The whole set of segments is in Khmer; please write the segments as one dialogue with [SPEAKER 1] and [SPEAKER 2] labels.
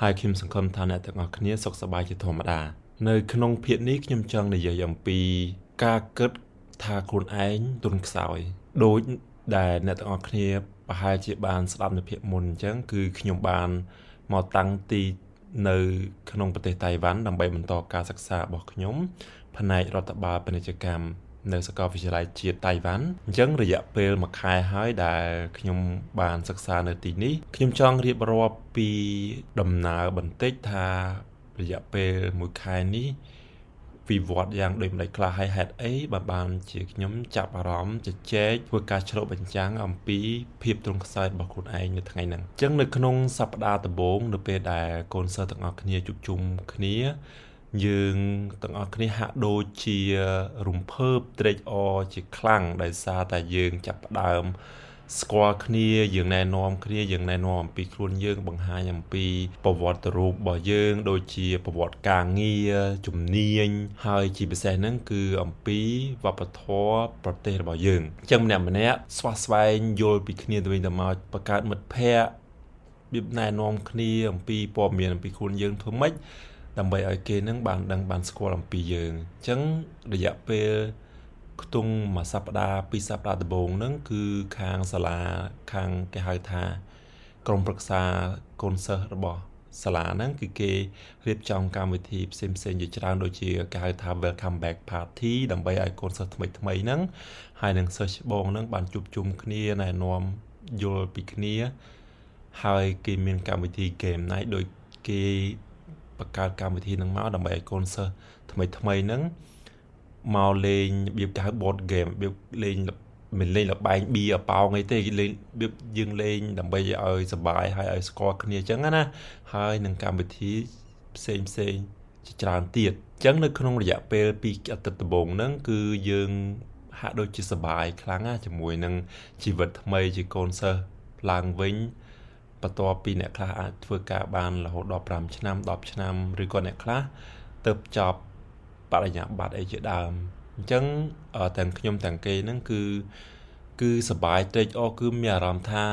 [SPEAKER 1] ហើយខ្ញុំសង្ឃឹមថាអ្នកទាំងអស់គ្នាសុខសប្បាយជាធម្មតានៅក្នុងភាគនេះខ្ញុំចង់និយាយអំពីការគិតថាខ្លួនឯងទុនខ្សោយដូចដែលអ្នកទាំងអស់គ្នាប្រហែលជាបានស្ដាប់នៅភាគមុនអញ្ចឹងគឺខ្ញុំបានមកតាំងទីនៅក្នុងប្រទេសតៃវ៉ាន់ដើម្បីបន្តការសិក្សារបស់ខ្ញុំផ្នែករដ្ឋបាលពាណិជ្ជកម្ម នៅសាកលវិទ្យាល័យជាតិតៃវ៉ាន់អញ្ចឹងរយៈពេល1ខែហើយដែលខ្ញុំបានសិក្សានៅទីនេះខ្ញុំចង់រៀបរាប់ពីដំណើរបន្តិចថារយៈពេល1ខែនេះវិវត្តយ៉ាងដូចម្ដេចខ្លះហើយហេតុអីបានបានជាខ្ញុំចាប់អារម្មណ៍ជជែកធ្វើការឆ្លុះបញ្ចាំងអំពីភាពទ្រង់ខ្សោយរបស់ខ្លួនឯងនៅថ្ងៃហ្នឹងអញ្ចឹងនៅក្នុងសប្តាហ៍ដំបូងនៅពេលដែលកូនសិស្សទាំងអស់គ្នាជួបជុំគ្នា យើងទាំងអស់គ្នាហាក់ដូចជារំភើបត្រេកអរជាខ្លាំងដោយសារតែយើងចាប់ផ្ដើមស្គាល់គ្នាយើងណែនាំគ្នាយើងណែនាំអំពីខ្លួនយើងបង្ហាញអំពីប្រវត្តិរូបរបស់យើង ដូចជាប្រវត្តិការងារជំនាញហើយជាពិសេសហ្នឹងគឺអំពីវប្បធម៌ប្រទេសរបស់យើងអញ្ចឹងម្នាក់ម្នាក់ស្វះស្វែងយល់ពីគ្នាទៅវិញទៅមកបង្កើតមិត្តភ័ក្តិរបៀបណែនាំគ្នាអំពីព័ត៌មានអំពីខ្លួនយើងធ្វើម៉េច ដើម្បីឲ្យគេនឹងបានដឹងបានស្គាល់អំពីយើងអញ្ចឹងរយៈពេលខ្ទង់មួយសប្តាហ៍ពីរសប្តាហ៍ដំបូងហ្នឹងគឺខាងសាលាខាងគេហៅថាក្រុមប្រឹក្សាកូនសិស្សរបស់សាលាហ្នឹងគឺគេរៀបចំកម្មវិធីផ្សេងផ្សេងជាច្រើនដូចជាគេហៅថា welcome back party ដើម្បីឲ្យកូនសិស្សថ្មីថ្មីហ្នឹងហើយនឹងសិស្សច្បងហ្នឹងបានជួបជុំគ្នាណែនាំយល់ពីគ្នា ហើយគេមានកម្មវិធី game night ដោយគេ បង្កើតកម្មវិធីហ្នឹងមកដើម្បីឲ្យកូនសិស្សថ្មីថ្មីហ្នឹងមកលេងរបៀបគេហៅ board game របៀបលេងមិនលេងលបែងបៀប៉ោងអីទេលេងរបៀបយើងលេងដើម្បីឲ្យសប្បាយហើយឲ្យស្គាល់គ្នាអញ្ចឹងណាហើយនឹងកម្មវិធីផ្សេងផ្សេងជាច្រើនទៀតអញ្ចឹងនៅក្នុងរយៈពេល2អាទិត្យដំបូងហ្នឹងគឺយើងហាក់ដូចជាសប្បាយខ្លាំងណាជាមួយនឹងជីវិតថ្មីជាកូនសិស្សឡើងវិញ បន្ទាប់ពីអ្នកខ្លះអាចធ្វើការបានរហូតដល់5ឆ្នាំ10ឆ្នាំឬក៏អ្នកខ្លះទៅចប់បរិញ្ញាបត្រអីជាដើមអញ្ចឹងទាំងខ្ញុំទាំងគេហ្នឹងគឺគឺសប្បាយត្រេកអរគឺមានអារម្មណ៍ថា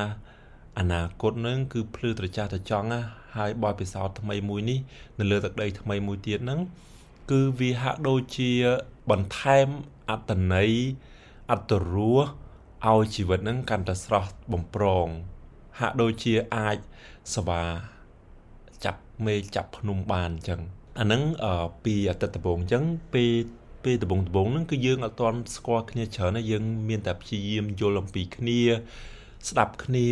[SPEAKER 1] អនាគតនឹងគឺភ្លឺត្រចះត្រចង់ណាហើយបទពិសោធន៍ថ្មីមួយនេះនៅលើទឹកដីថ្មីមួយទៀតហ្នឹងគឺវាហាក់ដូចជាបន្ថែមអត្តន័យអត្តរសឲ្យជីវិតហ្នឹងកាន់តែស្រស់បំប្រង ហាក់ដូចជាអាចសវាចាប់មេចាប់ភ្នំបានអញ្ចឹងអាហ្នឹងពីអតីតដំបូងអញ្ចឹងពេលពេលដំបូងដំបូងហ្នឹងគឺយើងអត់ទាន់ស្គាល់គ្នាច្រើនទេយើងមានតែព្យាយាមយល់អំពីគ្នា ស្ដាប់គ្នា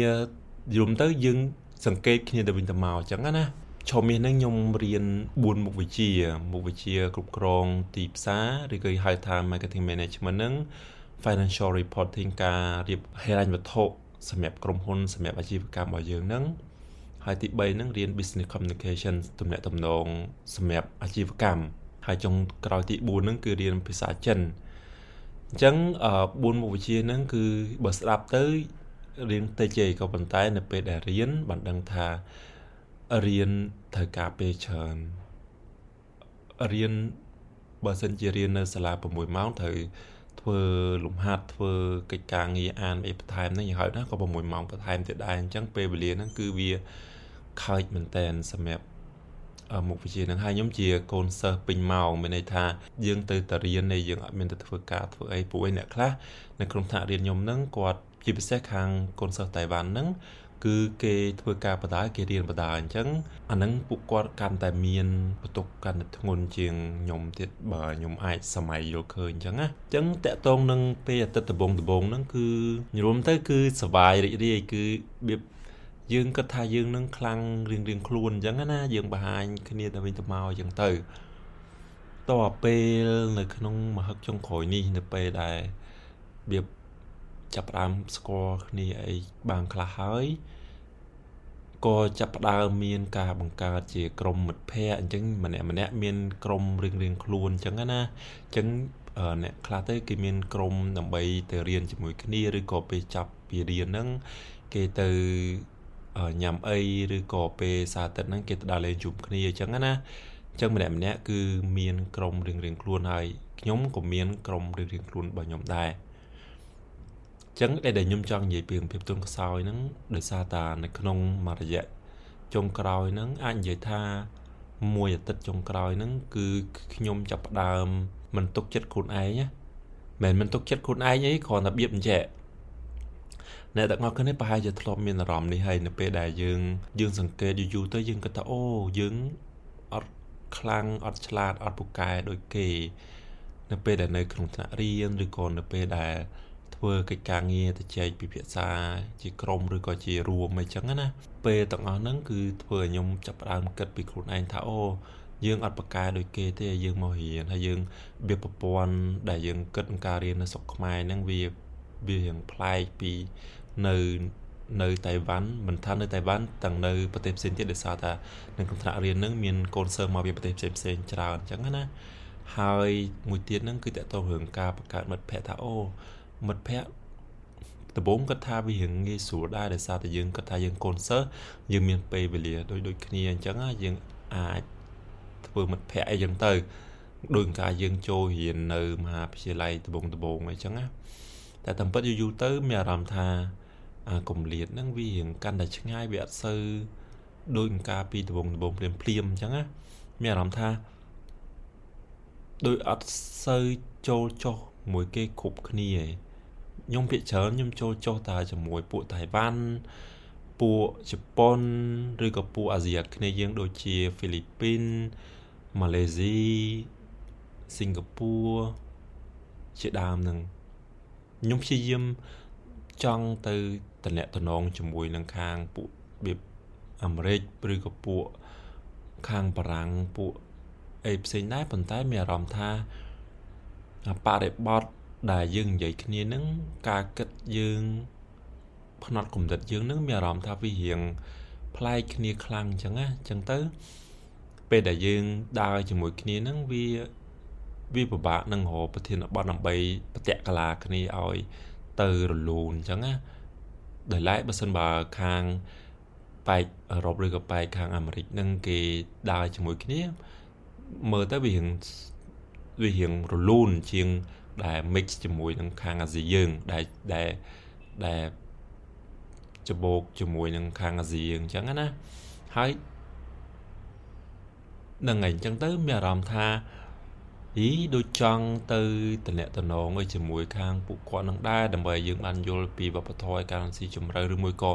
[SPEAKER 1] យល់ទៅយើងសង្កេតគ្នាទៅវិញទៅមកអញ្ចឹងណាឈុំមាសហ្នឹងខ្ញុំរៀន4មុខវិជ្ជាមុខវិជ្ជាគ្រប់គ្រងទីផ្សារឬក៏ហៅថា marketing management ហ្នឹង financial reporting ការរៀបហិរញ្ញវត្ថុ សម្រាប់ក្រុមហ៊ុនសម្រាប់អាជីវកម្មរបស់យើងហ្នឹងហើយទី3ហ្នឹងរៀន business communication ទំនាក់ទំនងសម្រាប់អាជីវកម្មហើយចុងក្រោយទី4ហ្នឹងគឺរៀនភាសាចិនអញ្ចឹង4មុខវិជ្ជាហ្នឹងគឺបើស្ដាប់ទៅរៀនតិចទេក៏ប៉ុន្តែនៅពេលដែលរៀនបានដឹងថារៀនត្រូវការពេលច្រើនរៀនបើសិនជារៀននៅសាលា6ម៉ោងត្រូវ ធ្វើលំហាត់ធ្វើកិច្ចការងារអានអីបន្ថែមហ្នឹងយ៉ាងហោចណាស់ក៏6ម៉ោងបន្ថែមទៀតដែរអញ្ចឹងពេលវេលាហ្នឹងគឺវាខើចមែនតែនសម្រាប់មុខវិជ្ជាហ្នឹងហើយខ្ញុំជាកូនសិស្សពេញម៉ោងមានន័យថាយើងទៅតែរៀននេះយើងអត់មានទៅធ្វើការធ្វើអីពួកឯអ្នកខ្លះនៅក្នុងថ្នាក់រៀនខ្ញុំហ្នឹងគាត់ជាពិសេសខាងកូនសិស្សតៃវ៉ាន់ហ្នឹង គឺគេធ្វើការបដាគេរៀនបដាអញ្ចឹងអាហ្នឹងពួកគាត់កាន់តែមានបន្ទុកកាន់តែធ្ងន់ជាងខ្ញុំទៀតបើខ្ញុំអាចសម័យយល់ឃើញអញ្ចឹងណាអញ្ចឹងតកតងនឹងពេលអាទិត្យដំបងដំបងហ្នឹងគឺញរុំទៅគឺសបាយរីករាយគឺបៀបយើងគិតថាយើងនឹងខ្លាំងរៀងរៀងខ្លួនអញ្ចឹងណាយើងបង្ហាញគ្នាទៅវិញទៅមកអញ្ចឹងទៅតទៅពេលនៅក្នុងមហឹកចុងក្រោយនេះនៅពេលដែលបៀប ចាប់ផ្ដើមស្គាល់គ្នាអីបានខ្លះហើយក៏ចាប់ផ្ដើមមានការបង្កើតជាក្រុមមិត្តភ័ក្តិអញ្ចឹងម្នាក់ម្នាក់មានក្រុមរៀងរៀងខ្លួនអញ្ចឹងណាអញ្ចឹងអ្នកខ្លះទៅគេមានក្រុមដើម្បីទៅរៀនជាមួយគ្នាឬក៏ពេលចាប់ពីរៀនហ្នឹងគេទៅញ៉ាំអីឬក៏ពេលសារទឹកហ្នឹងគេទៅដើរលេងជុំគ្នាអញ្ចឹងណាអញ្ចឹងម្នាក់ម្នាក់គឺមានក្រុមរៀងរៀងខ្លួនហើយខ្ញុំក៏មានក្រុមរៀងរៀងខ្លួនរបស់ខ្ញុំដែរ ចឹងដែលខ្ញុំចង់និយាយពីភាពទន់ខ្សោយហ្នឹងដោយសារតានៅក្នុងមួយរយៈចុងក្រោយហ្នឹងអាចនិយាយថាមួយអាទិត្យចុងក្រោយហ្នឹងគឺខ្ញុំចាប់ផ្ដើមមិនទុកចិត្តខ្លួនឯងណាមិនមិនទុកចិត្តខ្លួនឯងអីគ្រាន់តែបៀបអញ្ចឹងអ្នកទាំងអស់គ្នាប្រហែលជាធ្លាប់មានអារម្មណ៍នេះហើយនៅពេលដែលយើងយើងសង្កេតយូរទៅយើងគិតថាអូយើងអត់ខ្លាំងអត់ឆ្លាតអត់ពូកែដូចគេ នៅពេលដែលនៅក្នុងថ្នាក់រៀនឬក៏នៅពេលដែល ធ្វើកិច្ចការងារទៅចែកពិភាក្សាជាក្រុមឬក៏ជារួមអីចឹងណាពេលទាំងអស់ហ្នឹងគឺធ្វើឲ្យខ្ញុំចាប់ផ្ដើមគិតពីខ្លួនឯងថាអូយើងអត់ប្រកែដូចគេទេយើងមករៀនហើយយើងវាប្រព័ន្ធដែលយើងគិតក្នុងការរៀននៅស្រុកខ្មែរហ្នឹងវាវារៀងប្លែកពីនៅនៅតៃវ៉ាន់មិនថានៅតៃវ៉ាន់ទាំងនៅប្រទេសផ្សេងទៀតដោយសារថានៅក្នុងថ្នាក់រៀនហ្នឹងមានកូនសើមកពីប្រទេសផ្សេងផ្សេងច្រើនអញ្ចឹងណាហើយមួយទៀតហ្នឹងគឺតកតទៅរឿងការបង្កើតមិត្តភ័ក្តិថាអូ មិត្តភ័ក្តិដំបូងគាត់ថាវារៀងងាយស្រួលដែរដោយសារតែយើងគាត់ថាយើងកូនសិស្សយើងមានពេលវេលាដូចដូចគ្នាអញ្ចឹងយើងអាចធ្វើមិត្តភ័ក្តិអីចឹងទៅដូចការយើងចូលរៀននៅមហាវិទ្យាល័យដំបងដំបងអីចឹងណាតែតាមពិតយូរយូរទៅមានអារម្មណ៍ថាអាគម្លាតហ្នឹងវារៀងកាន់តែឆ្ងាយវាអត់សូវដូចការពីដំបងដំបងភ្លាមភ្លាមអញ្ចឹងណាមានអារម្មណ៍ថាដូចអត់សូវចូលចុះមួយគេគ្រប់គ្នាឯង ខ្ញុំភាគច្រើនខ្ញុំចូលចុះតែជាមួយពួកតៃវ៉ាន់ពួកជប៉ុនឬក៏ពួកអាស៊ីអាគ្នេយ៍យើងដូចជាហ្វីលីពីនម៉ាឡេស៊ីសិង្ហបុរីជាដើមនឹងខ្ញុំព្យាយាមចង់ទៅតំណែងជាមួយនឹងខាងពួករបៀបអាមេរិកឬក៏ពួកខាងបារាំងពួកអីផ្សេងដែរប៉ុន្តែមានអារម្មណ៍ថាបរិបទ ដែលយើងនិយាយគ្នានឹងការគិតយើងផ្នត់គំនិតយើងនឹងមានអារម្មណ៍ថាវារៀងប្លែកគ្នាខ្លាំងអញ្ចឹងណាអញ្ចឹងទៅ ពេលដែលយើងដើរជាមួយគ្នានឹងវាវាពិបាកនឹងរកប្រធានបទដើម្បីប្រតិកលាគ្នាឲ្យទៅរលូនអញ្ចឹងណាដោយឡែកបើសិនបើខាងប៉ែកអឺរ៉ុបឬក៏ប៉ែកខាងអាមេរិកនឹងគេដើរជាមួយគ្នាមើលទៅវារៀងវារៀងរលូនជាង ដែល mix ជាមួយនឹងខាងអាស៊ីយើងដែលដែលដែលច្បោកជាមួយនឹងខាងអាស៊ីយើងអញ្ចឹងណាហើយនឹងឯងអញ្ចឹងទៅមានអារម្មណ៍ថាអីដូចចង់ទៅតំណែងឲ្យជាមួយខាងពួកគាត់នឹងដែរដើម្បីយើងបានយល់ពីវប្បធម៌ការស៊ីជម្រៅឬមួយក៏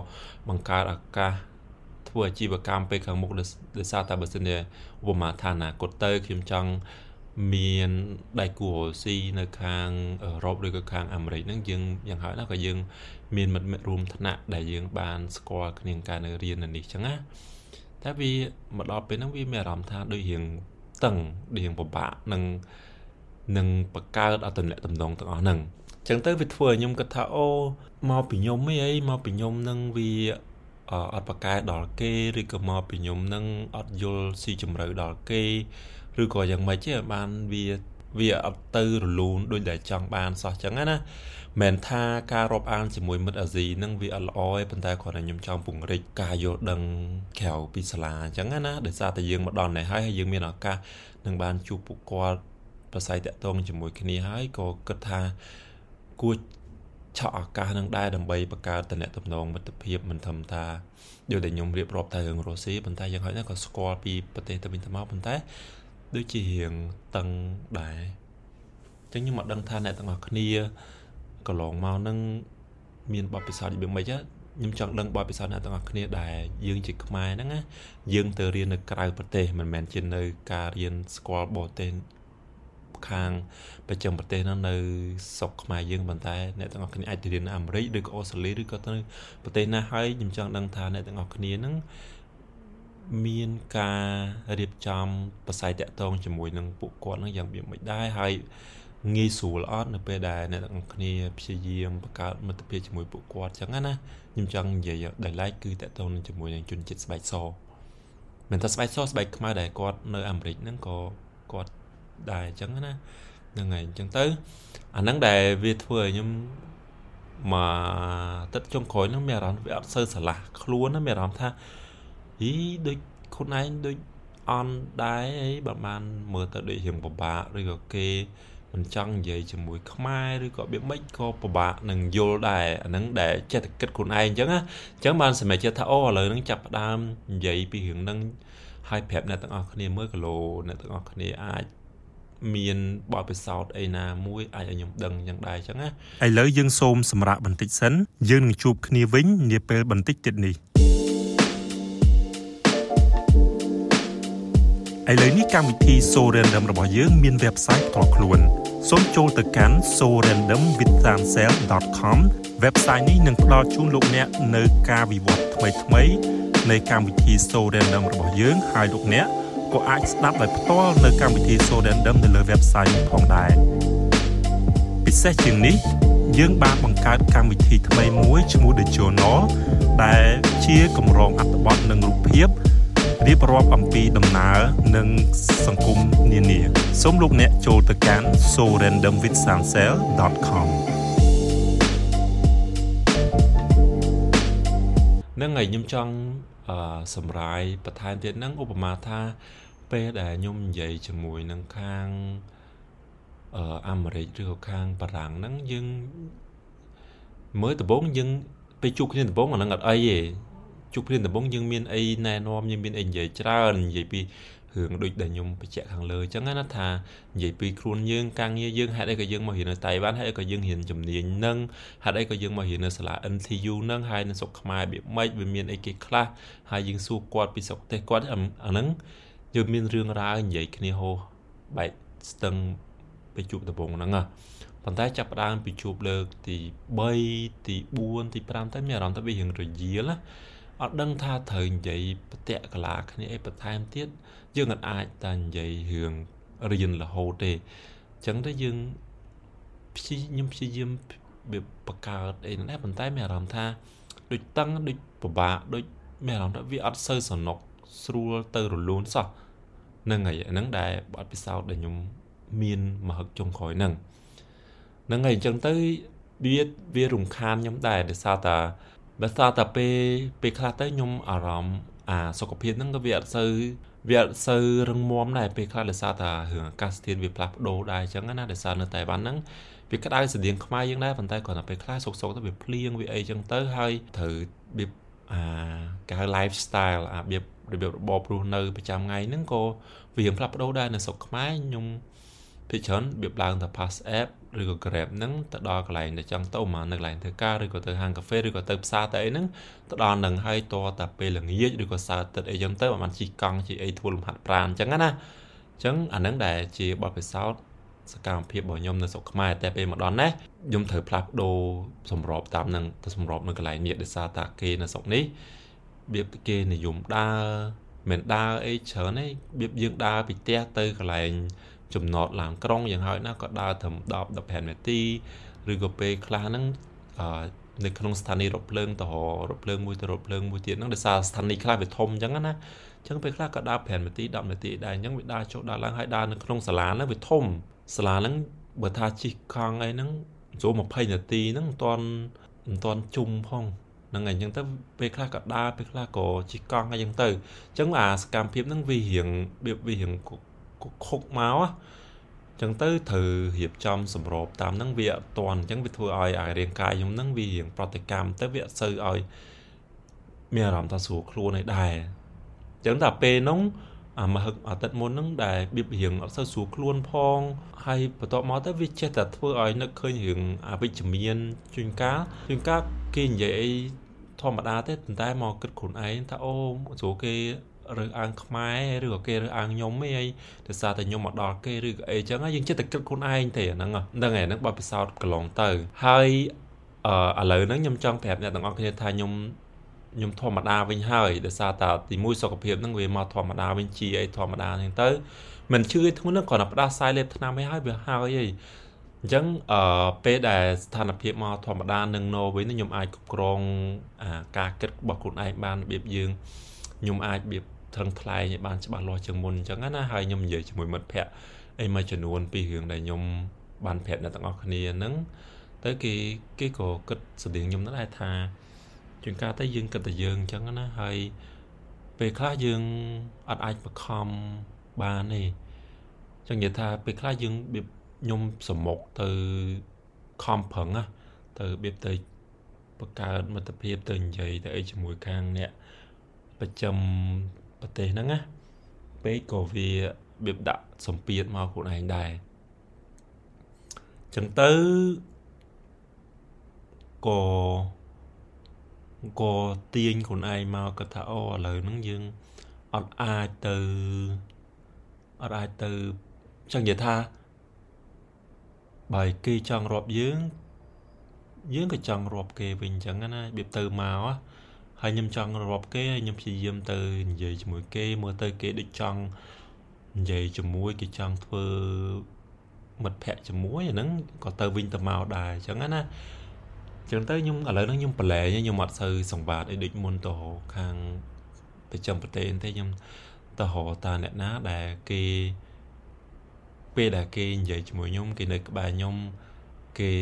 [SPEAKER 1] បង្កើតឱកាសធ្វើអាជីវកម្មពេលខាងមុខដោយសារតែបើសិនជាឧបមាថាអនាគតទៅខ្ញុំចង់ មានដៃគូរុស្ស៊ីនៅខាងអឺរ៉ុបឬក៏ខាងអាមេរិកហ្នឹងយើងយ៉ាងហោចណាស់ក៏យើង មានមិត្តមិត្តរួមថ្នាក់ដែលយើងបានស្គាល់គ្នាការនៅរៀននៅនេះចឹងណាតែវាមកដល់ពេលហ្នឹងវាមានអារម្មណ៍ថាដូចរៀងតឹងរៀងពិបាកនឹងនឹងបង្កើតអត្តនៈតំណងទាំងអស់ហ្នឹងចឹងទៅវាធ្វើឲ្យខ្ញុំគិតថាអូមកពីខ្ញុំអីអីមកពីខ្ញុំនឹងវាអត់ប្រកែដល់គេឬក៏មកពីខ្ញុំនឹងអត់យល់ស៊ីជម្រៅដល់គេ ឬក៏យ៉ាងម៉េចទេបានវាវាអត់ទៅរលូនដូចដែលចង់បានសោះចឹងណាមិនថាការរាប់អានជាមួយមិត្តអាស៊ីនឹងវាអត់ល្អទេប៉ុន្តែគ្រាន់តែខ្ញុំចង់ពង្រីកការយល់ដឹងក្រៅពីសាលាអញ្ចឹងណាដោយសារតែយើងមកដល់នេះហើយហើយយើងមានឱកាសនឹងបានជួបពួកគាត់ប្រស័យតាក់ទងជាមួយគ្នាហើយក៏គិតថាគួរឆក់ឱកាសនឹងដែរដើម្បីបង្កើតតំណែងមិត្តភាពមិនធម្មតាដូចដែលខ្ញុំរៀបរាប់តែរឿងរុស្ស៊ីប៉ុន្តែយ៉ាងហោចណាស់ក៏ស្គាល់ពីប្រទេសទៅវិញទៅមកប៉ុន្តែ ដូចជារៀងតឹងដែរអញ្ចឹងខ្ញុំមកដឹងថាអ្នកទាំងអស់គ្នាកន្លងមកនឹងមានបទពិសោធន៍យ៉ាងម៉េចខ្ញុំចង់ដឹងបទពិសោធន៍អ្នកទាំងអស់គ្នាដែលយើងជាខ្មែរហ្នឹងណាយើងទៅរៀននៅក្រៅប្រទេសមិនមែនជានៅការរៀនស្គាល់បរទេសខាងបច្ចឹមប្រទេសហ្នឹងនៅស្រុកខ្មែរយើងប៉ុន្តែអ្នកទាំងអស់គ្នាអាចទៅរៀននៅអាមេរិកឬក៏អូស្ត្រាលីឬក៏ទៅប្រទេសណាហើយខ្ញុំចង់ដឹងថាអ្នកទាំងអស់គ្នាហ្នឹង មានការរៀបចំបស័យតាក់ទងជាមួយនឹងពួកគាត់នឹងយ៉ាងបៀបមិនដែរហើយងាយស្រួលអត់នៅពេលដែលអ្នកទាំងគ្នាព្យាយាមបង្កើតមិត្តភាពជាមួយពួកគាត់អញ្ចឹងណាខ្ញុំចង់និយាយដោយឡែកគឺតកតូនជាមួយនឹងជនជាតិស្បែកសមិនថាស្បែកសស្បែកខ្មៅដែលគាត់នៅអាមេរិកហ្នឹងក៏គាត់ដែរអញ្ចឹងណាហ្នឹងហើយអញ្ចឹងទៅអាហ្នឹងដែលវាធ្វើឲ្យខ្ញុំមកទឹកចុងក្រោយហ្នឹងមានអារម្មណ៍វាអត់សូវស្រឡះខ្លួនណាមានអារម្មណ៍ថា អីដូចខ្លួនឯងដូចអន់ដែរអីបើបានមើលទៅដូចរៀងពិបាកឬក៏គេមិនចង់និយាយជាមួយខ្មែរឬក៏បៀបម៉េចក៏ពិបាកនឹងយល់ដែរអាហ្នឹងដែលចិត្តគិតខ្លួនឯងអញ្ចឹងណាអញ្ចឹងបានសម្រេចចិត្តថាអូឥឡូវហ្នឹងចាប់ផ្ដើមនិយាយពីរឿងហ្នឹងហើយប្រាប់អ្នកទាំងអស់គ្នាមើលគីឡូអ្នកទាំងអស់គ្នាអាចមានបទពិសោធន៍អីណាមួយអាចឲ្យខ្ញុំដឹងយ៉ាងដែរអញ្ចឹងណា
[SPEAKER 2] ឥឡូវយើងសូមសម្រាប់បន្តិចសិនយើងនឹងជួបគ្នាវិញនាពេលបន្តិចទៀតនេះ ឥឡូវនេះកម្មវិធី So Random របស់យើងមាន website ផ្ទាល់ខ្លួនសូមចូលទៅកាន់ sorandomwithansel.com website នេះនឹងផ្ដល់ជូនលោកអ្នកនៅការវិវត្តថ្មីៗនៃកម្មវិធី So Random របស់យើងហើយលោកអ្នកក៏អាចស្ដាប់ដោយផ្ទាល់នៅកម្មវិធី So Random នៅលើ website នេះផងដែរពិសេសជាងនេះយើងបានបង្កើតកម្មវិធីថ្មីមួយឈ្មោះ The Journal ដែលជាកម្រងអត្ថបទនិងរូបភាព រៀបរាប់អំពីដំណើរនិងសង្គមនានាសូមលោកអ្នកចូលទៅកាន់ sorandomwithsansel.com
[SPEAKER 1] នឹងហើយខ្ញុំចង់អឺសម្រាយបន្ថែមទៀតហ្នឹងឧបមាថា ពេលដែលខ្ញុំនិយាយជាមួយនឹងខាងអឺអាមេរិកឬក៏ខាងបារាំងហ្នឹងយើងមើលដំបូងយើងពេលជួបគ្នាដំបូងអាហ្នឹងអត់អីទេ ជួបគ្នាដំបូងយើងមានអីណែនាំយើងមានអីនិយាយច្រើននិយាយពីរឿងដូចដែលខ្ញុំបញ្ជាក់ខាងលើអញ្ចឹងណាថានិយាយពីខ្លួនយើងការងារយើងហេតុអីក៏យើងមករៀននៅតៃវ៉ាន់ហេតុអីក៏យើងរៀនជំនាញនឹងហេតុអីក៏យើងមករៀននៅសាលា NTU នឹងហើយនៅស្រុកខ្មែរវាម៉េចវាមានអីគេខ្លះហើយយើងសួរគាត់ពីស្រុកទេសគាត់អាហ្នឹងយើងមានរឿងរ៉ាវនិយាយគ្នាហោបែកស្ទឹងពេលជួបដំបូងហ្នឹងណាប៉ុន្តែចាប់ផ្ដើមពីជួបលើកទី3ទី4ទី5ទៅមានអារម្មណ៍ថាវារៀងរយាលណា អត់ដឹងថាត្រូវនិយាយបតៈកលាគ្នាអីបន្ថែមទៀតយើងអាចតែនិយាយរឿងរៀនរហូតទេអញ្ចឹងទៅយើងព្យាខ្ញុំព្យាយាមវាបង្កើតអីហ្នឹងដែរប៉ុន្តែមានអារម្មណ៍ថាដូចតឹងដូចពិបាកដូចមានអារម្មណ៍ថាវាអត់សូវសនុកស្រួលទៅរលូនសោះហ្នឹងហើយអាហ្នឹងដែលបទពិសោធន៍ដែលខ្ញុំមានមហឹកចុងក្រោយហ្នឹងហ្នឹងហើយអញ្ចឹងទៅវាវារំខានខ្ញុំដែរដោយសារតា បើស្អាតតែពេលពេលខ្លះទៅខ្ញុំអារម្មណ៍អាសុខភាពហ្នឹងក៏វាអត់សូវវាអត់សូវរឹងមាំដែរពេលខ្លះដោយសារតែរឿងអាកាសធាតុវាផ្លាស់ប្ដូរដែរអញ្ចឹងណាដោយសារនៅតែបានហ្នឹងវាក្តៅស្តៀងខ្មែរយើងដែរប៉ុន្តែគ្រាន់តែពេលខ្លះសុកសុកទៅវាភ្លៀងវាអីចឹងទៅហើយត្រូវវាអាគេហៅ lifestyle អារបៀបរបៀបរបបរស់នៅប្រចាំថ្ងៃហ្នឹងក៏វាផ្លាស់ប្ដូរដែរនៅស្រុកខ្មែរខ្ញុំភាគច្រើនវាឡើងទៅ pass app ឬក៏ Grab ហ្នឹងទៅដល់កន្លែងដែលចង់ទៅមកនៅកន្លែងធ្វើការឬក៏ទៅហាងកាហ្វេឬក៏ទៅផ្សារទៅអីហ្នឹងទៅដល់នឹងហើយតតែពេលល្ងាចឬក៏សៅរ៍ទឹកអីចឹងទៅបានជិះកង់ជិះអីធ្វើលំហាត់ប្រាណអញ្ចឹងណាអញ្ចឹងអាហ្នឹងដែលជាបទពិសោធន៍សកម្មភាពរបស់ខ្ញុំនៅស្រុកខ្មែរតែពេលមកដល់នេះខ្ញុំត្រូវផ្លាស់ប្ដូរសម្របតាមនឹងទៅសម្របនៅកន្លែងនេះដោយសារតាគេនៅស្រុកនេះរបៀបគេនិយមដើរមិនដើរអីច្រើនទេរបៀបយើងដើរពីផ្ទះទៅកន្លែង ចំណតឡានក្រុងយ៉ាងហោចណាស់ក៏ដើរត្រឹម10 15នាទីឬក៏ពេលខ្លះហ្នឹងអឺនៅក្នុងស្ថានីយ៍រថភ្លើងទៅរថភ្លើងមួយទៅរថភ្លើងមួយទៀតហ្នឹងដោយសារស្ថានីយ៍ខ្លះវាធំអញ្ចឹងណាអញ្ចឹងពេលខ្លះក៏ដើរ5នាទី10នាទីដែរអញ្ចឹងវាដើរចុះដើរឡើងហើយដើរនៅក្នុងសាលាហ្នឹងវាធំសាលាហ្នឹងបើថាជិះកង់អីហ្នឹងចូល20នាទីហ្នឹងមិនទាន់មិនទាន់ជុំផងហ្នឹងហើយអញ្ចឹងទៅពេលខ្លះក៏ដើរពេលខ្លះក៏ជិះកង់អីចឹងទៅអញ្ចឹងអាសកម្មភាពហ្នឹងវារៀងវារៀង ខុកមកចឹងទៅត្រូវរៀបចំសម្របតាមហ្នឹងវាអត់តាន់អញ្ចឹងវាធ្វើឲ្យអារាងកាយខ្ញុំហ្នឹងវារៀងប្រតិកម្មទៅវាអត់សូវឲ្យមានអារម្មណ៍ថាស្រួលខ្លួនឯដែរអញ្ចឹងតែពេលហ្នឹងអាមហឹកអាទិត្យមុនហ្នឹងដែលបៀបរៀងអត់សូវស្រួលខ្លួនផងហើយបន្ទាប់មកទៅវាចេះតែធ្វើឲ្យនឹកឃើញរឿងអវិជ្ជមានជួនកាលជួនកាលគេនិយាយអីធម្មតាទេប៉ុន្តែមកគិតខ្លួនឯងថាអូស្រួលគេ រើសអើងខ្មែរឬក៏គេរើសអើងខ្ញុំអីហើយដោយសារតែខ្ញុំមកដល់គេឬក៏អីចឹងយើងចិត្តតែគិតខ្លួនឯងទេហ្នឹងហ្នឹងហើយហ្នឹងបបពិសោធន៍កន្លងទៅហើយអឺឥឡូវហ្នឹងខ្ញុំចង់ប្រាប់អ្នកទាំងអស់គ្នាថាខ្ញុំខ្ញុំធម្មតាវិញហើយដោយសារតែទីមួយសុខភាពហ្នឹងវាមកធម្មតាវិញជាអីធម្មតាហ្នឹងទៅមិនជឿធ្ងន់ហ្នឹងគ្រាន់តែផ្ដាសាយលេបថ្នាំឲ្យហើយវាហើយអីអញ្ចឹងអឺពេលដែលស្ថានភាពមកធម្មតានឹងណូវិញខ្ញុំអាចគ្រប់គ្រងអាការគិតរបស់ខ្លួនឯងបានរបៀបយើងខ្ញុំអាចរបៀប ត្រឹងថ្លែងឲ្យបានច្បាស់លាស់ជាងមុនអញ្ចឹងណាហើយខ្ញុំនិយាយជាមួយមិត្តភ័ក្តិអីមួយចំនួនពីរឿងដែលខ្ញុំបានប្រាប់អ្នកទាំងអស់គ្នាហ្នឹងទៅគេគេក៏គិតស្តៀងខ្ញុំដែរថាជាងការទៅយើងគិតតែយើងអញ្ចឹងណាហើយពេលខ្លះយើងអត់អាចបខំបានទេអញ្ចឹងនិយាយថាពេលខ្លះយើងរបៀបខ្ញុំសមុកទៅខំប្រឹងណាទៅរបៀបទៅបង្កើតមិត្តភាពទៅនិយាយទៅអីជាមួយខាងអ្នកប្រចាំ ប្រទេសហ្នឹងណាពេកក៏វារបៀបដាក់សម្ពាធមកខ្លួនឯងដែរចឹងទៅក៏ក៏ទាញខ្លួនឯងមកគាត់ថាអូឥឡូវហ្នឹងយើងអត់អាចទៅអត់អាចទៅចឹងនិយាយថាបើគេចង់រាប់យើងយើងក៏ចង់រាប់គេវិញអញ្ចឹងណារបៀបទៅមក ហើយខ្ញុំចង់រាប់គេហើយខ្ញុំព្យាយាមទៅនិយាយជាមួយគេមើលទៅគេដូចចង់និយាយជាមួយគេចង់ធ្វើមិត្តភ័ក្តិជាមួយអាហ្នឹងក៏ទៅវិញទៅមកដែរអញ្ចឹងណាចឹងទៅខ្ញុំឥឡូវហ្នឹងខ្ញុំប្រឡែងខ្ញុំអត់សូវសង្វាតអីដូចមុនទៅខាងប្រចាំប្រទេសទេខ្ញុំទៅរកតាអ្នកណាដែលគេពេលដែលគេនិយាយជាមួយខ្ញុំគេនៅក្បែរខ្ញុំគេ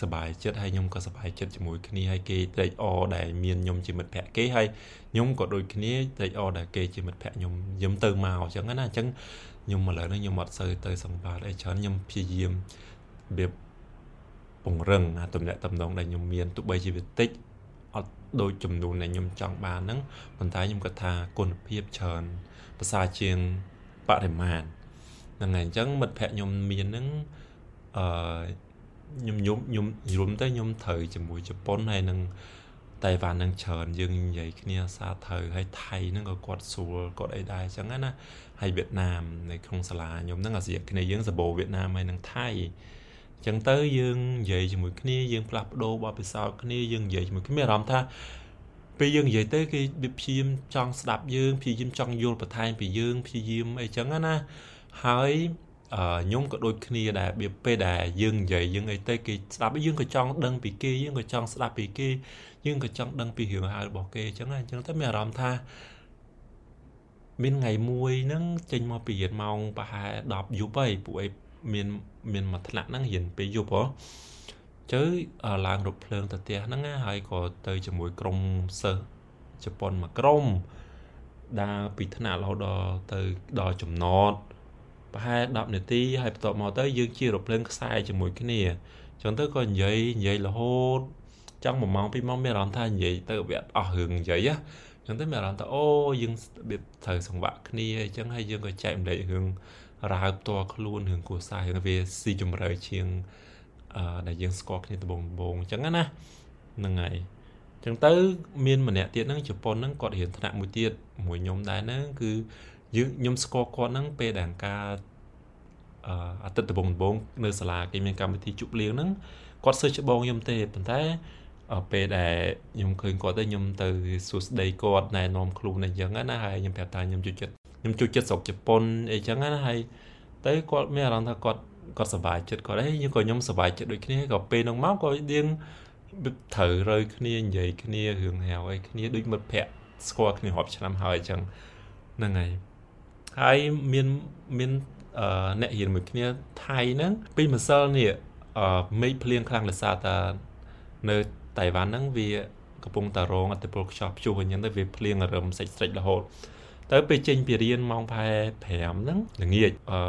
[SPEAKER 1] សប្បាយចិត្តហើយខ្ញុំក៏សប្បាយចិត្តជាមួយគ្នាហើយគេត្រេកអរដែលមានខ្ញុំជាមិត្តភក្តិគេហើយខ្ញុំក៏ដូចគ្នាត្រេកអរដែលគេជាមិត្តភក្តិខ្ញុំខ្ញុំទៅមកអញ្ចឹងណាអញ្ចឹងខ្ញុំឥឡូវនេះខ្ញុំអត់សូវទៅសង្វាតអីច្រើនខ្ញុំព្យាយាមរបៀបពង្រឹងអាទំនាក់ទំនងដែលខ្ញុំមានទោះបីជាវាតិចអត់ដូចចំនួនដែលខ្ញុំចង់បានហ្នឹងប៉ុន្តែខ្ញុំគាត់ថាគុណភាពច្រើនប្រសើរជាងបរិមាណហ្នឹងហើយអញ្ចឹងមិត្តភ័ក្តិខ្ញុំមានហ្នឹងអឺ ខ្ញុំខ្ញុំខ្ញុំរួមទៅខ្ញុំត្រូវជាមួយជប៉ុនហើយនឹងតៃវ៉ាន់នឹងច្រើនយើងនិយាយគ្នាសាត្រូវហើយថៃហ្នឹងក៏គាត់ស្រួលគាត់អីដែរអញ្ចឹងណាហើយវៀតណាមនៅក្នុងសាលាខ្ញុំហ្នឹងអាស៊ីគ្នាយើងសបោវៀតណាមហើយនឹងថៃអញ្ចឹងទៅយើងនិយាយជាមួយគ្នាយើងផ្លាស់ប្ដូរបទពិសោធន៍គ្នាយើងនិយាយជាមួយគ្នាអារម្មណ៍ថាពេលយើងនិយាយទៅគេព្យាយាមចង់ស្ដាប់យើងព្យាយាមចង់យល់បន្ថែមពីយើងព្យាយាមអីចឹងណាហើយ ខ្ញុំក៏ដូចគ្នាដែរវាពេលដែលយើងនិយាយយើងអីទៅគេស្ដាប់យើងក៏ចង់ដឹងពីគេយើងក៏ចង់ស្ដាប់ពីគេយើងក៏ចង់ដឹងពីរឿងរ៉ាវរបស់គេអញ្ចឹងអញ្ចឹងទៅមានអារម្មណ៍ថាមានថ្ងៃមួយហ្នឹងចេញមកពីរៀនម៉ោងប្រហែល10យប់ហើយពួកឯងមានមានមួយថ្នាក់ហ្នឹងរៀនពេលយប់ហ៎ជើឡើងរថភ្លើងទៅផ្ទះហ្នឹងហើយក៏ទៅជាមួយក្រុមសិស្សជប៉ុនមួយក្រុមដើរពីថ្នាក់រហូតដល់ទៅដល់ចំណត ប្រហែល10នាទីហើយបន្ទាប់មកទៅយើងជារថភ្លើងខ្សែជាមួយគ្នាចឹងទៅក៏និយាយនិយាយរហូតចង់1ម៉ោង2ម៉ោងមានអារម្មណ៍ថានិយាយទៅវាអស់រឿងនិយាយណាចឹងទៅមានអារម្មណ៍ថាអូយើងរបៀបត្រូវសង្វាក់គ្នាអញ្ចឹងហើយយើងក៏ចែកម្លែករឿងរ៉ាវផ្ទាល់ខ្លួនរឿងគួរសាររឿងវាស៊ីជម្រៅជាងអឺដែលយើងស្គាល់គ្នាដំបូងដំបូងអញ្ចឹងណាហ្នឹងហើយអញ្ចឹងទៅមានម្នាក់ទៀតហ្នឹងជប៉ុនហ្នឹងគាត់រៀនថ្នាក់មួយទៀតមួយខ្ញុំដែរហ្នឹងគឺ យើងខ្ញុំស្គាល់គាត់ហ្នឹងពេលដែលការអាទិត្យដំបូងដំបូងនៅសាលាគេមានកម្មវិធីជប់លៀងហ្នឹងគាត់សើចច្បងខ្ញុំទេប៉ុន្តែពេលដែលខ្ញុំឃើញគាត់ទៅខ្ញុំទៅសួស្ដីគាត់ណែនាំខ្លួនអីចឹងណាហើយខ្ញុំប្រាប់ថាខ្ញុំជួយចិត្តខ្ញុំជួយចិត្តស្រុកជប៉ុនអីចឹងណាហើយទៅគាត់មានអារម្មណ៍ថាគាត់គាត់សប្បាយចិត្តគាត់អីខ្ញុំក៏ខ្ញុំសប្បាយចិត្តដូចគ្នាក៏ពេលនោះមកក៏យើងត្រូវរើគ្នានិយាយគ្នារឿងហៅអីគ្នាដូចមិត្តភ័ក្តិស្គាល់គ្នារាប់ឆ្នាំហើយអញ្ចឹងហ្នឹងហើយ ហើយមានមានអឺអ្នករៀនមួយគ្នាថៃហ្នឹងពីម្សិលនេះអឺមេឃភ្លៀងខ្លាំងលសាតានៅតៃវ៉ាន់ហ្នឹងវាកំពុងតែរងអតិពលខ្យល់ព្យុះអញ្ចឹងទៅវាភ្លៀងរឹមសេចស្រិចរហូតទៅពេលចេញពីរៀនម៉ោងផែ5ហ្នឹងល្ងាចអឺ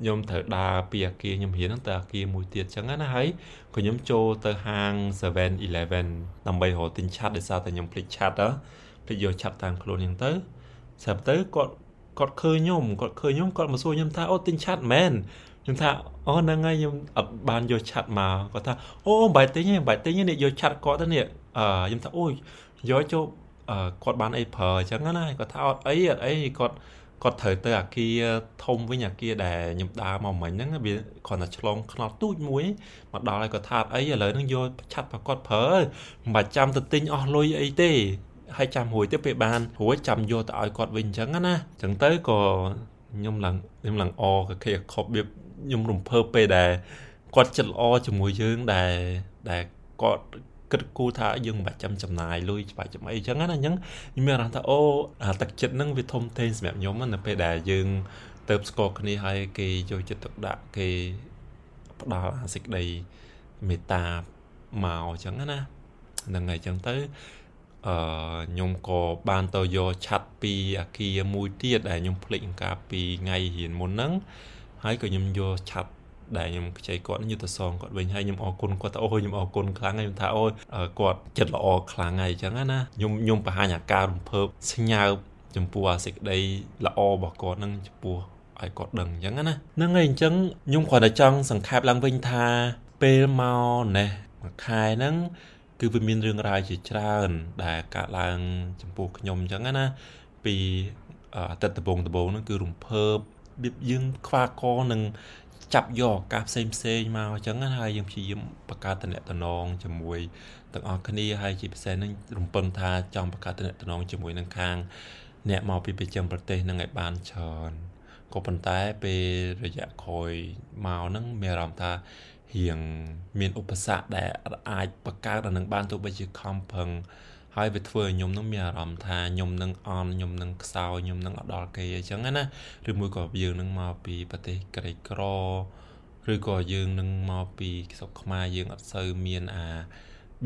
[SPEAKER 1] ខ្ញុំត្រូវដើរពីអាគារខ្ញុំរៀនហ្នឹងទៅអាគារមួយទៀតអញ្ចឹងណាហើយក៏ខ្ញុំចូលទៅហាង 7-Eleven ដើម្បីរកទិញឆាត់ដោយសារតែខ្ញុំភ្លេចឆាត់ហ៎ភ្លេចយកឆាត់តាមខ្លួនអញ្ចឹងទៅស្រាប់ទៅគាត់ គាត់ឃើញខ្ញុំគាត់ឃើញខ្ញុំគាត់មកសួរខ្ញុំថាអូទិញឆាត់មែនខ្ញុំថាអូហ្នឹងហើយខ្ញុំអត់បានយកឆាត់មកគាត់ថាអូបាយទិញហ្នឹងបាយទិញនេះយកឆាត់គាត់ទៅនេះអឺខ្ញុំថាអូយយកចូលគាត់បានអីប្រើអញ្ចឹងណាគាត់ថាអត់អីអត់អីគាត់គាត់ត្រូវទៅអាគារធំវិញអាគារដែលខ្ញុំដើរមកមិញហ្នឹងវាគ្រាន់តែឆ្លងខ្នត់ទូចមួយមកដល់ហើយគាត់ថាអីឥឡូវហ្នឹងយកឆាត់ប្រគាត់ប្រើមិនបាច់ចាំទៅទិញអស់លុយអីទេ ហើយចាំរួចទៅពេលបានរួចចាំយកទៅឲ្យគាត់វិញអញ្ចឹងណាអញ្ចឹងទៅក៏ខ្ញុំឡើងខ្ញុំឡើងអកខេខប់វាខ្ញុំរំភើបពេលដែលគាត់ចិត្តល្អជាមួយយើងដែលដែលគាត់គិតគូរថាយើងមិនបាច់ចាំចំណាយលុយច្បាច់ចំអីអញ្ចឹងណាអញ្ចឹងខ្ញុំមានអារម្មណ៍ថាអូអាទឹកចិត្តហ្នឹងវាធំធេងសម្រាប់ខ្ញុំនៅពេលដែលយើងទៅស្គាល់គ្នាហើយគេយកចិត្តទុកដាក់គេផ្ដល់អាសេចក្តីមេត្តាមកអញ្ចឹងណាហ្នឹងហើយអញ្ចឹងទៅ អឺខ្ញុំក៏បានទៅយកឆាត់ពីអាគារមួយទៀតដែលខ្ញុំភ្លេចអង្ការពីថ្ងៃរៀនមុនហ្នឹងហើយក៏ខ្ញុំយកឆាត់ដែលខ្ញុំខ្ចីគាត់យុទ្ធសងគាត់វិញហើយខ្ញុំអរគុណគាត់ថាអូខ្ញុំអរគុណខ្លាំងហើយខ្ញុំថាអូគាត់ចិត្តល្អខ្លាំងហើយអញ្ចឹងណាខ្ញុំខ្ញុំបង្ហាញអាការរំភើបស្ញើចំពោះអាសេចក្តីល្អរបស់គាត់នឹងចំពោះឲ្យគាត់ដឹងអញ្ចឹងណាហ្នឹងហើយអញ្ចឹងខ្ញុំគ្រាន់តែចង់សង្ខេបឡើងវិញថាពេលមកណេះមួយខែហ្នឹង គឺវាមានរឿងរ៉ាវជាច្រើន ដែលកើតឡើងចំពោះខ្ញុំអញ្ចឹងណាពីអតីតដំបងដំបងហ្នឹងគឺរំភើបរបៀបយើងខ្វាកនឹងចាប់យកឱកាសផ្សេងផ្សេងមកអញ្ចឹងហើយយើងព្យាយាមបង្កើតតំណែងជាមួយទាំងអស់គ្នាហើយជាពិសេសនឹងរំពឹងថាចង់បង្កើតតំណែងជាមួយនឹងខាង អ្នកមកពីប្រចាំប្រទេសនឹងឲ្យបានច្រើន ក៏ប៉ុន្តែពេលរយៈក្រោយមកហ្នឹងមានអារម្មណ៍ថារៀងមានឧបសគ្គដែលអាចបង្កើតអានឹងបានទោះបីជាខំប្រឹងហើយវាធ្វើឲ្យខ្ញុំនឹងមានអារម្មណ៍ថាខ្ញុំនឹងអន់ខ្ញុំនឹងខ្សោយខ្ញុំនឹងអត់ដល់គេអញ្ចឹងណាឬមួយក៏យើងនឹងមកពីប្រទេសក្រីក្រឬក៏យើងនឹងមកពីស្រុកខ្មែរយើងអត់សូវមានអា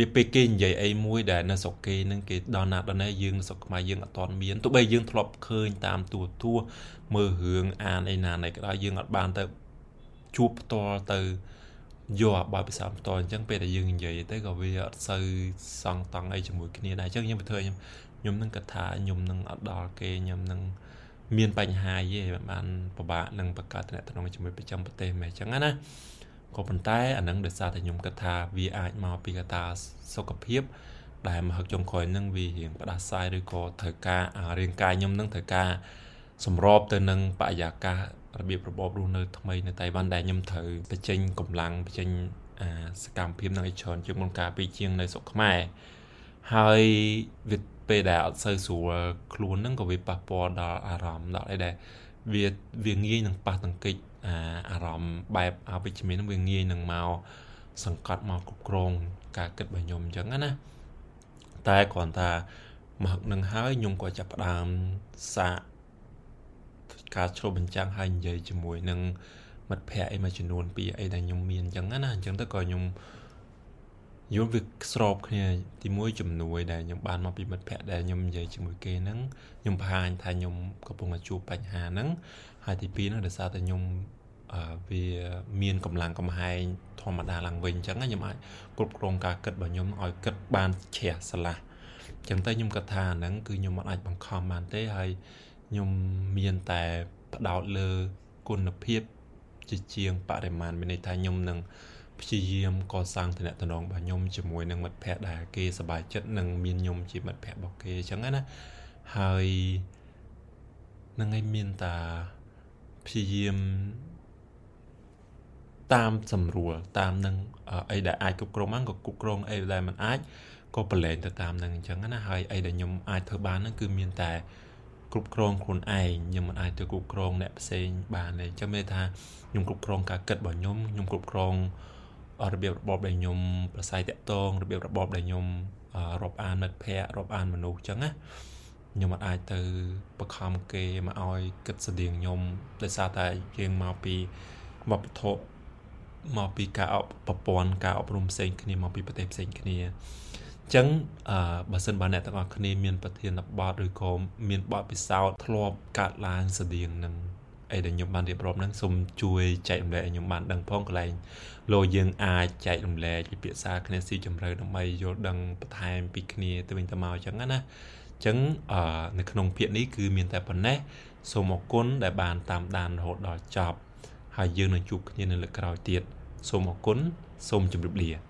[SPEAKER 1] វាពេលគេនិយាយអីមួយដែលនៅស្រុកគេនឹងគេដល់ណាដល់ណេះយើងនៅស្រុកខ្មែរយើងអត់ទាន់មានទោះបីយើងធ្លាប់ឃើញតាមទូទួមើលរឿងអានអីណាណីក៏ដោយយើងអត់បានទៅជួបផ្ទាល់ទៅយកអាបើពិសោធន៍ផ្ទាល់អញ្ចឹងពេលដែលយើងនិយាយទៅក៏វាអត់សូវសង់តង់អីជាមួយគ្នាដែរអញ្ចឹងខ្ញុំទៅធ្វើខ្ញុំខ្ញុំនឹងគិតថាខ្ញុំនឹងអត់ដល់គេខ្ញុំនឹងមានបញ្ហាយេបានពិបាកនឹងបង្កើតតំណែងជាមួយប្រចាំប្រទេសមែនអញ្ចឹងណា ក៏ប៉ុន្តែអានឹងដោយសារតែខ្ញុំគិតថាវាអាចមកពីកត្តាសុខភាព ដែលមហឹកចុងក្រោយនឹងវារៀងផ្ដាសាយឬក៏ត្រូវការរាងកាយខ្ញុំនឹងត្រូវការសម្របទៅនឹងបរិយាកាសរបៀបរបបរស់នៅថ្មីនៅតៃវ៉ាន់ដែលខ្ញុំត្រូវបញ្ចេញកម្លាំងបញ្ចេញអាសកម្មភាពនឹងឲ្យច្រើនជាងមុនកាលពីជាងនៅស្រុកខ្មែរហើយវាពេលដែលអត់សូវស្រួលខ្លួនហ្នឹងក៏វាប៉ះពាល់ដល់អារម្មណ៍ដល់អីដែលវាវាងាយនឹងប៉ះទង្គិច អាអារម្មណ៍បែបអវិជ្ជមានហ្នឹងវាងាយនឹងមកសង្កត់មកគ្រប់គ្រង ការគិតរបស់ខ្ញុំអញ្ចឹងណាតែគ្រាន់តែមកនឹងហើយខ្ញុំក៏ចាប់ផ្ដើមសាកការឆ្លុះបញ្ចាំងហើយនិយាយជាមួយនឹងមិត្តភ័ក្តិអីមួយចំនួនពីអីដែលខ្ញុំមានអញ្ចឹងណាអញ្ចឹងទៅក៏ខ្ញុំ យល់វាស្របគ្នាទីមួយជំនួយដែលខ្ញុំបានមកពីមិត្តភ័ក្តិដែលខ្ញុំនិយាយជាមួយគេហ្នឹងខ្ញុំបង្ហាញថាខ្ញុំកំពុងតែជួបបញ្ហាហ្នឹងហើយទីពីរហ្នឹងដោយសារតែខ្ញុំអឺវាមានកម្លាំងកំហែងធម្មតាឡើងវិញអញ្ចឹងខ្ញុំអាចគ្រប់គ្រងការគិតរបស់ខ្ញុំឲ្យគិតបានជ្រះស្រឡះអញ្ចឹងទៅខ្ញុំគិតថាហ្នឹងគឺខ្ញុំមិនអាចបង្ខំបានទេហើយខ្ញុំមានតែផ្ដោតលើគុណភាពជាជាងបរិមាណមានន័យថាខ្ញុំនឹង ព្យាយាមកសាងតំណែងរបស់ខ្ញុំជាមួយនឹងមិត្តភ័ក្តិដែលគេសប្បាយចិត្តនិងមានខ្ញុំជាមិត្តភ័ក្តិរបស់គេអញ្ចឹងណាហើយនឹងឲ្យមានតាព្យាយាមតាមសម្រួលតាមនឹងអីដែលអាចគ្រប់គ្រងបានក៏គ្រប់គ្រងអីដែលមិនអាចក៏ប្រឡែងទៅតាមនឹងអញ្ចឹងណាហើយអីដែលខ្ញុំអាចធ្វើបានហ្នឹងគឺមានតែគ្រប់គ្រងខ្លួនឯងខ្ញុំមិនអាចទៅគ្រប់គ្រងអ្នកផ្សេងបានទេអញ្ចឹងមានថាខ្ញុំគ្រប់គ្រងការគិតរបស់ខ្ញុំខ្ញុំគ្រប់គ្រង របៀបរបបដែលខ្ញុំប្រស័យតាក់ទងរបៀបរបបដែលខ្ញុំរាប់អានមិត្តភ័ក្តិរាប់អានមនុស្សអញ្ចឹងណាខ្ញុំអាចទៅបខំគេមកឲ្យគិតស្តៀងខ្ញុំដោយសារតែយើងមកពីវប្បធម៌មកពីការអបប្រព័ន្ធការអប់រំផ្សេងគ្នាមកពីប្រទេសផ្សេងគ្នាចឹងអឺបើសិនបើអ្នកទាំងអស់គ្នាមានប្រធានបទឬក៏មានបទពិសោធន៍ធ្លាប់កាត់ឡើងស្តៀងនឹង អីដែលខ្ញុំបានរៀបរាប់ហ្នឹងសូមជួយចែករំលែកឲ្យខ្ញុំបានដឹងផងកន្លែងលោកយើងអាចចែករំលែកពិភាក្សាគ្នាស៊ីជម្រៅដើម្បីយល់ដឹងបន្ថែមពីគ្នាទៅវិញទៅមកអញ្ចឹងណាអញ្ចឹងអឺនៅក្នុងភាគនេះគឺមានតែប៉ុណ្ណេះសូមអរគុណដែលបានតាមដានរហូតដល់ចប់ហើយយើងនឹងជួបគ្នានៅលើកក្រោយទៀតសូមអរគុណសូមជម្រាបលា